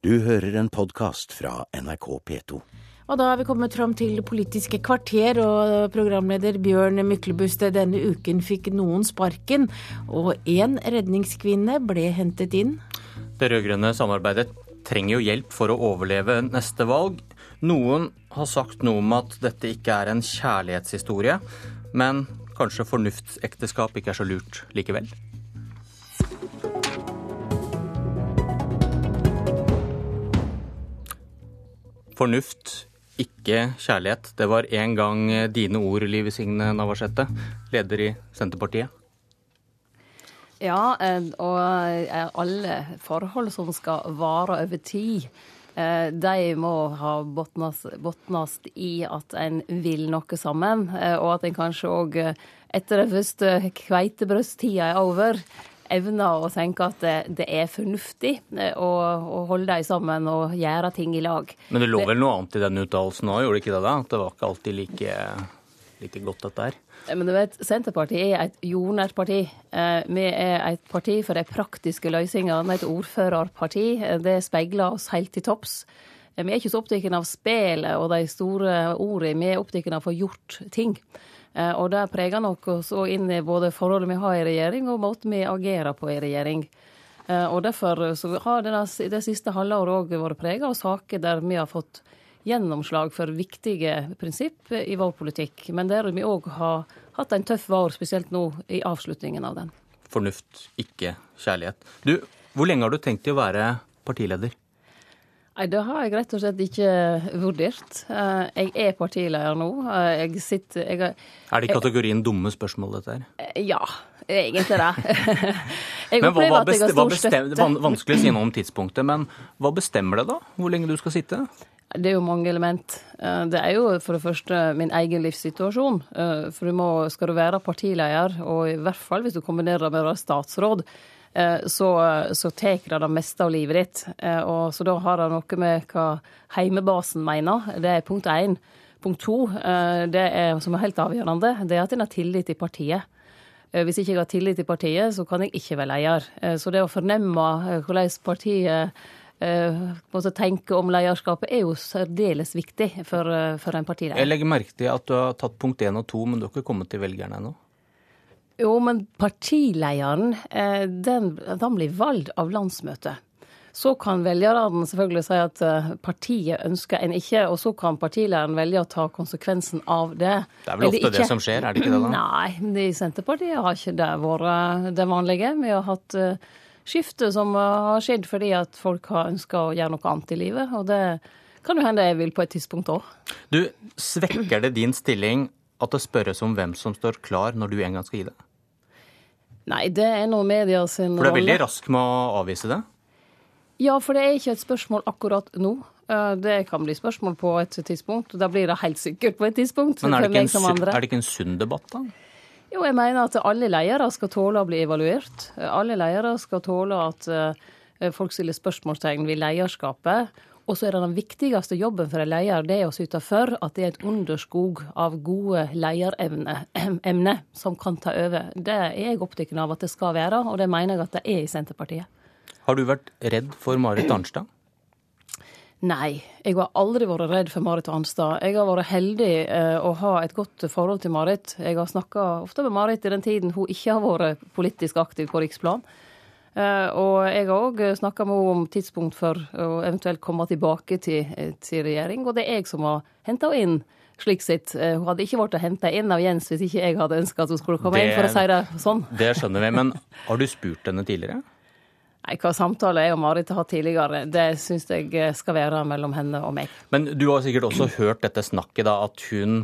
Du hører en podkast fra NRK P2. Og da er vi kommet fram til Politiske kvarter, og programleder Bjørn Myklebust denne uken fikk noen sparken, og én redningskvinne ble hentet inn. Det rød-grønne samarbeidet trenger jo hjelp for å overleve neste valg. Noen har sagt noe om at dette ikke er en kjærlighetshistorie, men kanskje fornuftsekteskap ikke er så lurt likevel? Fornuft, ikke kjærlighet. Det var en gang dine ord, Liv Signe Navarsete, leder i Senterpartiet. Ja, eh, og eh, alle forhold som skal vare over tid, eh, de må ha botnast i at en vil noe sammen, og at en kanskje òg etter den første kveitebrødstida er over, evner å tenke at det, det er fornuftig eh, å, å, holde dem sammen og gjøre ting i lag. Men det lå vel noe annet i den uttalelsen òg, gjorde det ikke det? da? At det var ikke alltid like, like godt, dette her? Men du vet, Senterpartiet er et jordnært parti. Eh, vi er et parti for de praktiske løsningene. Et ordførerparti. Det speiler oss helt til topps. Vi er ikke så opptatt av spelet og de store ordene, vi er opptatt av å få gjort ting. Eh, og det preger nok oss òg inn i både forholdet vi har i regjering og måten vi agerer på i regjering. Eh, og derfor har det, det siste halvåret òg vært prega av saker der vi har fått gjennomslag for viktige prinsipp i vår politikk, men der vi òg har hatt en tøff vår, spesielt nå i avslutningen av den. Fornuft, ikke kjærlighet. Du, hvor lenge har du tenkt til å være partileder? Nei, Det har jeg rett og slett ikke vurdert. Eh, jeg er partileder nå. Eh, jeg sitter jeg, Er det i kategorien dumme spørsmål, dette her? Eh, ja, egentlig det. jeg men hva, hva, bestem, hva bestem, Vanskelig å si noe om tidspunktet, men hva bestemmer det da? Hvor lenge du skal sitte? Det er jo mange element. Det er jo for det første min egen livssituasjon. For du må, skal du være partileder, og i hvert fall hvis du kombinerer det med å være statsråd, Eh, så, så tar det det meste av livet ditt. Eh, og så da har det noe med hva heimebasen mener. Det er punkt én. Punkt to, eh, det er, som er helt avgjørende, det er at en har tillit til partiet. Hvis ikke jeg har tillit til partiet, så kan jeg ikke være leder. Så det å fornemme hvordan partiet måtte tenke om lederskapet, er jo særdeles viktig for, for en partileder. Jeg legger merke til at du har tatt punkt én og to, men du har ikke kommet til velgerne ennå? Jo, men partilederen, eh, den, den blir valgt av landsmøtet. Så kan velgerne selvfølgelig si at eh, partiet ønsker en ikke, og så kan partilederen velge å ta konsekvensen av det. Det er vel ofte det som skjer, er det ikke det da? Nei, i Senterpartiet har ikke det vært det vanlige. Vi har hatt eh, skifte som har skjedd fordi at folk har ønska å gjøre noe annet i livet, og det kan jo hende jeg vil på et tidspunkt òg. Du, svekker det din stilling at det spørres om hvem som står klar når du en gang skal gi det? Nei, det er nå media sin rolle. For du er veldig rask med å avvise det? Ja, for det er ikke et spørsmål akkurat nå. Eh, det kan bli spørsmål på et tidspunkt. og Da blir det helt sikkert på et tidspunkt. Men er det, ikke en, er det ikke en sunn debatt, da? Jo, jeg mener at alle ledere skal tåle å bli evaluert. Alle ledere skal tåle at eh, folk stiller spørsmålstegn ved lederskapet. Og så er det den viktigste jobben for en leder, det er å syte for at det er et underskog av gode lederemner som kan ta over. Det er jeg opptatt av at det skal være, og det mener jeg at det er i Senterpartiet. Har du vært redd for Marit Arnstad? Nei, jeg har aldri vært redd for Marit Arnstad. Jeg har vært heldig eh, å ha et godt forhold til Marit. Jeg har snakka ofte med Marit i den tiden hun ikke har vært politisk aktiv på riksplan. Eh, og jeg har òg snakka med henne om tidspunkt for å eventuelt komme tilbake til, til regjering, og det er jeg som har henta henne inn. Slik sett. Eh, hun hadde ikke blitt henta inn av Jens hvis ikke jeg hadde ønska at hun skulle komme det, inn, for å si det sånn. Det skjønner vi, men har du spurt henne tidligere? Nei, Hva samtale jeg og Marit har hatt tidligere, det syns jeg skal være mellom henne og meg. Men du har sikkert også hørt dette snakket, da, at hun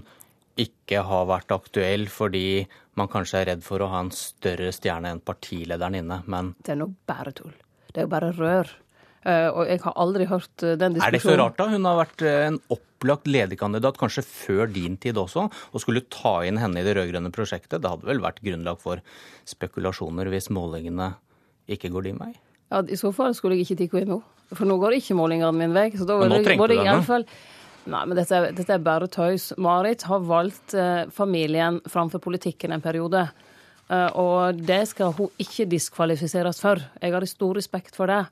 ikke har vært aktuell fordi man kanskje er redd for å ha en større stjerne enn partilederen inne, men Det er nå bare tull. Det er jo bare rør. Uh, og jeg har aldri hørt uh, den diskusjonen. Er det så rart, da? Hun har vært uh, en opplagt lederkandidat, kanskje før din tid også, og skulle ta inn henne i det rød-grønne prosjektet. Det hadde vel vært grunnlag for spekulasjoner hvis målingene ikke går din vei? Ja, I så fall skulle jeg ikke tatt henne nå. For nå går ikke målingene min vei. Så da men nå trengte du henne? Nei, men dette, dette, er bare tøys. Marit har valgt eh, familien framfor politikken en periode. Eh, og det skal hun ikke diskvalifiseres for. Jeg har stor respekt for det.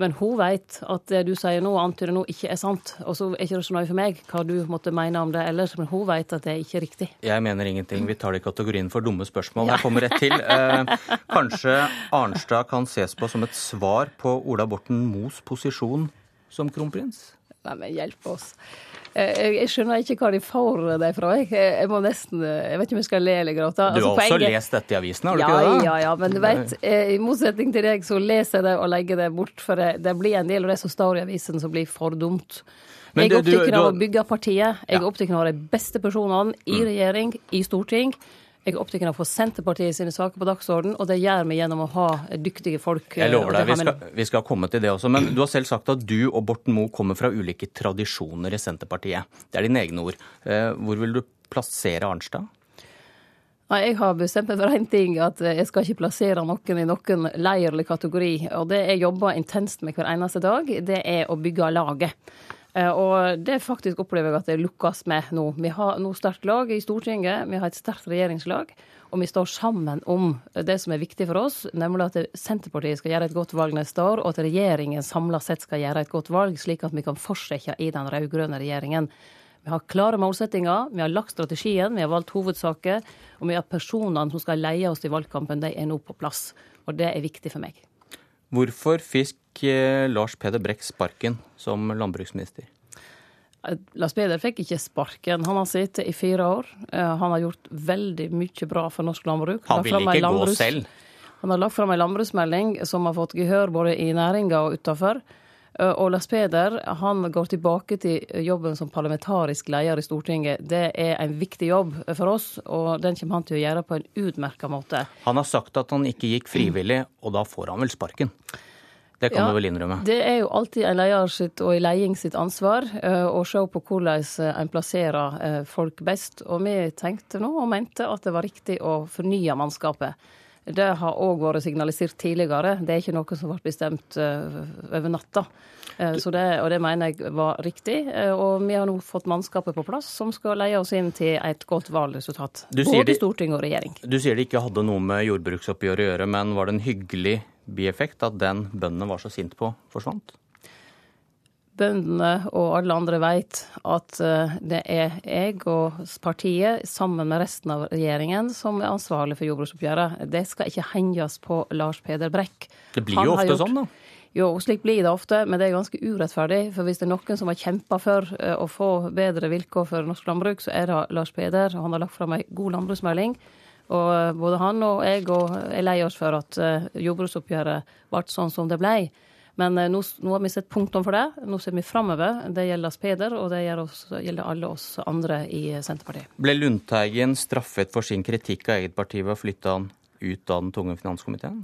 Men hun veit at det du sier nå, antyder nå, ikke er sant. Og så er ikke det så nøye for meg hva du måtte mene om det ellers, men hun veit at det er ikke riktig. Jeg mener ingenting. Vi tar det i kategorien for dumme spørsmål. Her kommer et til. Eh, kanskje Arnstad kan ses på som et svar på Ola Borten Moes posisjon som kronprins? Nei, men hjelp oss. Eh, jeg, skjønner ikke hva de får det fra. Jeg, jeg, må nesten, jeg vet ikke om jeg skal le eller gråte. Du har altså, også poenget... lest dette i avisen, har du ja, ikke det? Ja, ja, men du vet, eh, i motsetning til deg så leser jeg det og legger det bort. For det, det blir en del av det som står i avisen som blir for dumt. Men jeg er opptatt av å bygge partiet. Jeg er opptatt av de beste personene i mm. regjering, i storting. Jeg er opptatt av å få Senterpartiet sine saker på dagsorden, og det gjør vi gjennom å ha dyktige folk. Jeg lover deg, vi skal, vi skal, komme til det også. Men du har selv sagt at du og Borten Moe kommer fra ulike tradisjoner i Senterpartiet. Det er dine egne ord. Eh, hvor vil du plassere Arnstad? Nei, Jeg har bestemt meg for én ting, at jeg skal ikke plassere noen i noen leir eller kategori. Og det jeg jobber intenst med hver eneste dag, det er å bygge laget. Eh, og det faktisk opplever jeg at det lukkes med nå. Vi har nå sterkt lag i Stortinget, vi har et sterkt regjeringslag. Og vi står sammen om det som er viktig for oss, nemlig at Senterpartiet skal gjøre et godt valg neste år, og at regjeringen samla sett skal gjøre et godt valg, slik at vi kan fortsette i den rød-grønne regjeringen. Vi har klare målsettinger, vi har lagt strategien, vi har valgt hovedsaker, og vi har personene som skal leie oss i valgkampen, de er nå på plass. Og det er viktig for meg. Hvorfor fikk eh, Lars Peder Brekk sparken som landbruksminister? Eh, Lars Peder fikk ikke sparken. Han har sittet i fire år. Eh, han har gjort veldig mye bra for norsk landbruk. Han vil ikke gå selv? Han har lagt fram en landbruksmelding som har fått gehør både i næringa og utafor. Og Lars Peder han går tilbake til jobben som parlamentarisk leder i Stortinget. Det er en viktig jobb for oss, og den kommer han til å gjøre på en utmerka måte. Han har sagt at han ikke gikk frivillig, og da får han vel sparken? Det kan ja, du vel innrømme? Det er jo alltid en leder sitt og en leding sitt ansvar uh, å se på hvordan en plasserer uh, folk best. Og vi tenkte nå og mente at det var riktig å fornye mannskapet. Det har òg vært signalisert tidligere. Det er ikke noe som ble bestemt over natta. Så det, og det mener jeg var riktig. Og vi har nå fått mannskapet på plass, som skal leie oss inn til et godt valgresultat. Både de, storting og regjering. Du sier det ikke hadde noe med jordbruksoppgjøret å gjøre, men var det en hyggelig bieffekt at den bøndene var så sint på, forsvant? bøndene og alle andre vet at eh, det er jeg og partiet, sammen med resten av regjeringen, som er ansvarlig for jordbruksoppgjøret. Det skal ikke henges på Lars Peder Brekk. Det blir jo ofte gjort... sånn, da. Jo, slik blir det ofte, men det er ganske urettferdig. For hvis det er noen som har kjempa for eh, å få bedre vilkår for norsk landbruk, så er det Lars Peder. Han har lagt fram ei god landbruksmelding. Og eh, både han og jeg og er lei oss for at jordbruksoppgjøret ble sånn som det ble. Men eh, nå, nå, har vi sett punktum for det. Nå ser vi framover. Det gjelder Peder, og det gjelder alle oss andre i Senterpartiet. Ble Lundteigen straffet for sin kritikk av eget parti ved å flytte han ut av den tunge finanskomiteen?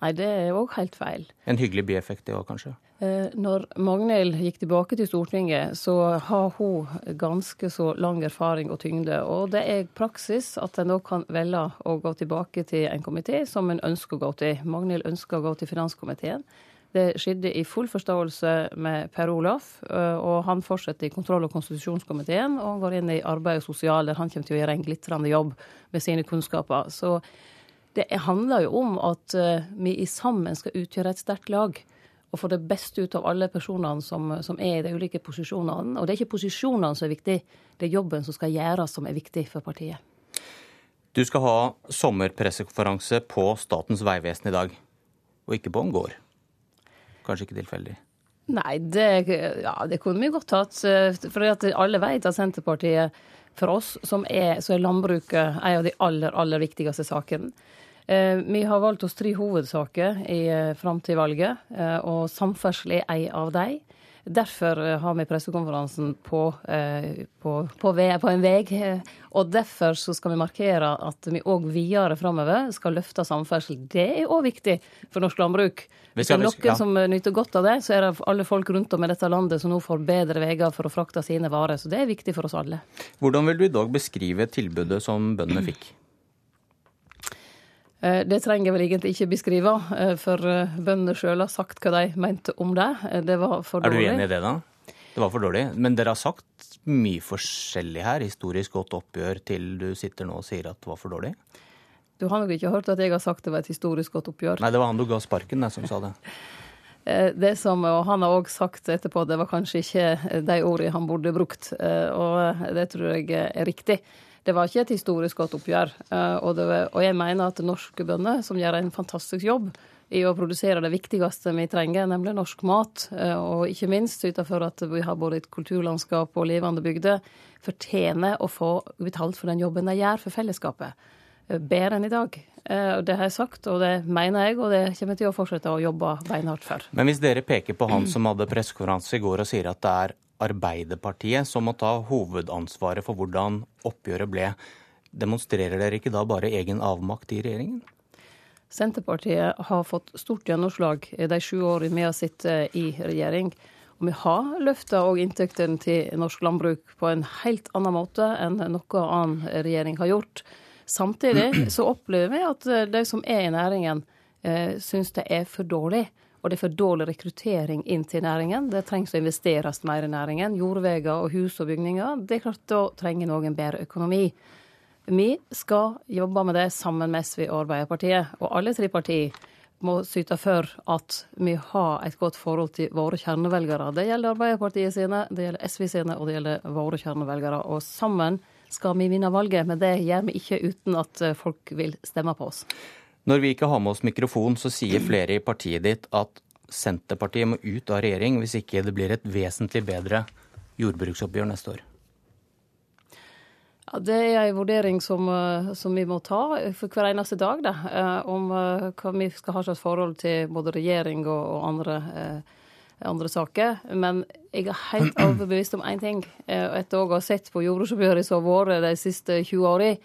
Nei, det er òg helt feil. En hyggelig bieffekt det òg, kanskje? Eh, når Magnhild gikk tilbake til Stortinget, så har hun ganske så lang erfaring og tyngde. Og det er praksis at en da kan velge å gå tilbake til en komité som en ønsker å gå til. Magnhild ønsker å gå til finanskomiteen. Det skjedde i full forståelse med Per Olaf, eh, og han fortsetter i kontroll- og konstitusjonskomiteen og går inn i arbeid og sosial, der han kommer til å gjøre en glitrende jobb med sine kunnskaper. Så det handler jo om at eh, vi i sammen skal utgjøre et sterkt lag. Og få det beste ut av alle personene som, som, er i de ulike posisjonene. Og det er ikke posisjonene som er viktig, det er jobben som skal gjøres som er viktig for partiet. Du skal ha sommerpressekonferanse på Statens vegvesen i dag, og ikke på en gård kanskje ikke tilfeldig? Nei, det, ja, det kunne vi godt hatt. Eh, for alle vet at Senterpartiet, for oss, som er, så er landbruket en av de aller, aller viktigste sakene. Eh, vi har valgt oss tre hovedsaker i, eh, fram til valget, og samferdsel er ei av dem. Derfor har vi pressekonferansen på, på, på, på, en vei. Og derfor så skal vi markere at vi òg videre framover skal løfte samferdsel. Det er òg viktig for norsk landbruk. Hvis det er noen som nyter godt av det, så er det alle folk rundt om i dette landet som nå får bedre veier for å frakte sine varer. Så det er viktig for oss alle. Hvordan vil du i dag beskrive tilbudet som bøndene fikk? Eh, det trenger jeg vel egentlig ikke beskrive, eh, for eh, bøndene sjøl har sagt hva de mente om det. Det var for dårlig. Er du enig i det, da? Det var for dårlig. Men dere har sagt mye forskjellig her. Historisk godt oppgjør til du sitter nå og sier at det var for dårlig? Du har nok ikke hørt at jeg har sagt det var et historisk godt oppgjør? Nei, det var han du ga sparken, som sa det. Det som, og Han har òg sagt etterpå det var kanskje ikke de ordene han burde brukt, og det tror jeg er riktig. Det var ikke et historisk godt oppgjør. Og, var, og jeg mener at norske bønder, som gjør en fantastisk jobb, i å produsere det viktigste vi trenger, nemlig norsk mat. Eh, og ikke minst syte for at vi har både et kulturlandskap og levende bygder, fortjener å få betalt for den jobben de gjør for fellesskapet. Eh, bedre enn i dag. Eh, det har jeg sagt, og det mener jeg, og det kommer jeg til å fortsette å jobbe beinhardt for. Men hvis dere peker på han som hadde pressekonferanse i går og sier at det er Arbeiderpartiet som må ta hovedansvaret for hvordan oppgjøret ble, demonstrerer dere ikke da bare egen avmakt i regjeringen? Senterpartiet har fått stort gjennomslag de sju årene vi har sittet i regjering. Og vi har løfta òg inntektene til norsk landbruk på en helt annen måte enn noe annen regjering har gjort. Samtidig så opplever vi at de som er i næringen, eh, syns det er for dårlig. Og det er for dårlig rekruttering inn til næringen. Det trengs å investeres mer i næringen. Jordveier og hus og bygninger. Det er klart Da trenger noen bedre økonomi. Vi skal jobbe med det sammen med SV og Arbeiderpartiet. Og alle tre partier må syte for at vi har et godt forhold til våre kjernevelgere. Det gjelder Arbeiderpartiet sine, det gjelder SV sine, og det gjelder våre kjernevelgere. Og sammen skal vi vinne valget, men det gjør vi ikke uten at folk vil stemme på oss. Når vi ikke har med oss mikrofon, så sier flere i partiet ditt at Senterpartiet må ut av regjering hvis ikke det blir et vesentlig bedre jordbruksoppgjør neste år. Ja, Det er en vurdering som, eh, som, vi må ta for hver eneste dag. Da, eh, om eh, hva vi skal ha slags forhold til både regjering og, og andre, andre, saker. Men jeg er helt overbevist om én ting, etter å ha sett på jordbruksoppgjøret som har vært de siste 20 årene,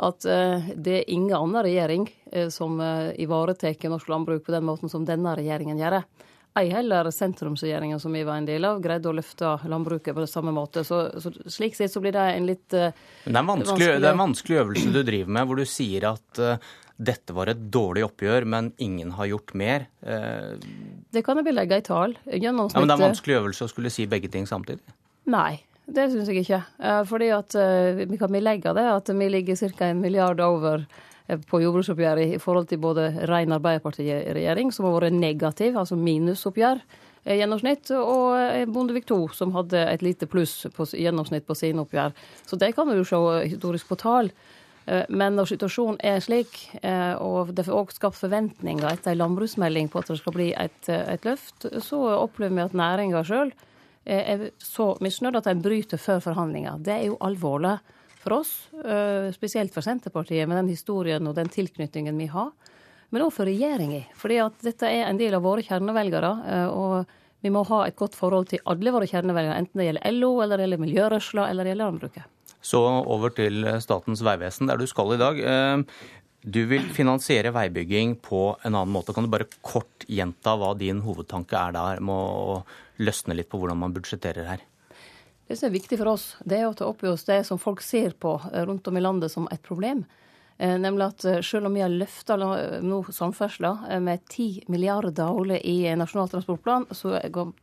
at det er ingen annen regjering som ivaretar norsk landbruk på den måten som denne regjeringen gjør. Ei heller sentrumsregjeringa som vi var en del av, greide å løfte landbruket på det samme måte. Så, så slik sett så blir det en litt uh, det, er vanskelig, det er en vanskelig øvelse du driver med, hvor du sier at uh, dette var et dårlig oppgjør, men ingen har gjort mer. Uh, det kan jeg belegge i tall. Ja, men det er en vanskelig øvelse å skulle si begge ting samtidig? Nei. Det syns jeg ikke. Fordi at vi kan legge det at vi ligger ca. en milliard over Eh, på jordbruksoppgjøret i forhold til både ren Arbeiderparti-regjering, som har vært negativ, altså minusoppgjør eh, gjennomsnitt, og eh, Bondevik II, som hadde et lite pluss på gjennomsnitt på sine oppgjør. Så det kan du jo se historisk på tall. Men når situasjonen er slik, og det er òg skapt forventninger etter en landbruksmelding på at det skal bli et, et løft, så opplever vi at næringa sjøl er så misnøyd at en bryter før forhandlinger. Det er jo alvorlig for oss, eh, spesielt for Senterpartiet, med den historien og den tilknytningen vi har. Men òg for regjeringa, fordi at dette er en del av våre kjernevelgere. Eh, og vi må ha et godt forhold til alle våre kjernevelgere, enten det gjelder LO, eller det gjelder miljørørsla, eller det gjelder landbruket. Så over til Statens vegvesen, der du skal i dag. Du vil finansiere veibygging på en annen måte. Kan du bare kort gjenta hva din hovedtanke er der, med å løsne litt på hvordan man budsjetterer her? Det som er viktig for oss, det er å ta opp i oss det som folk ser på eh, rundt om i landet som et problem. Eh, nemlig at eh, selv om vi har løfta nå samferdsla med 10 milliarder årlig i Nasjonal transportplan, så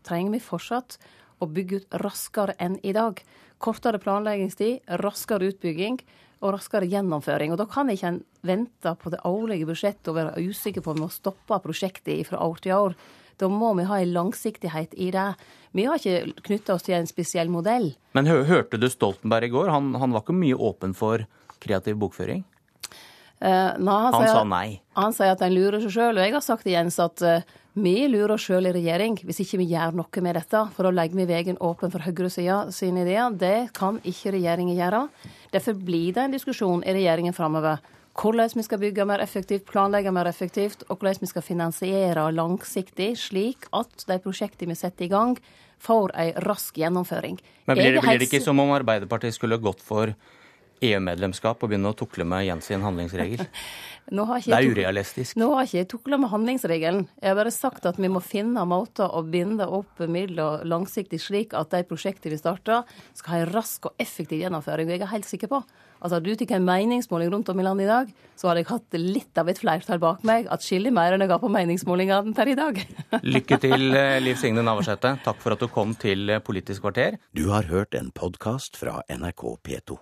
trenger vi fortsatt å bygge ut raskere enn i dag. Kortere planleggingstid, raskere utbygging og raskere gjennomføring. Og Da kan ikke en vente på det årlige budsjettet og være usikker på om vi må stoppe prosjektet fra år til år. Da må vi ha en langsiktighet i det. Vi har ikke knytta oss til en spesiell modell. Men hørte du Stoltenberg i går? Han, han var ikke mye åpen for kreativ bokføring? Uh, nei, han, han sa nei. Han sier at en lurer seg sjøl. Og jeg har sagt til Jens at uh, vi lurer oss sjøl i regjering hvis ikke vi gjør noe med dette. For da legger vi veien åpen for høyresida sine ideer. Det kan ikke regjeringen gjøre. Derfor blir det en diskusjon i regjeringen framover hvordan vi skal bygge mer effektivt, planlegge mer effektivt, og hvordan vi skal finansiere langsiktig, slik at de prosjektene vi setter i gang, får ei rask gjennomføring. Men blir det, blir det ikke som om Arbeiderpartiet skulle gått for EU-medlemskap og begynne å tukle med Jens sin handlingsregel? det er urealistisk. Nå har ikke jeg tukla med handlingsregelen. Jeg har bare sagt at vi må finne måter å binde opp midler langsiktig, slik at de prosjektene vi starter, skal ha en rask og effektiv gjennomføring. Jeg er helt sikker på Altså, Hadde du tatt en meningsmåling rundt om i landet i dag, så hadde jeg hatt litt av et flertall bak meg. Atskillig mer enn jeg har på meningsmålingene per i dag. Lykke til, eh, Liv Signe Navarsete. Takk for at du kom til Politisk kvarter. Du har hørt en podkast fra NRK P2.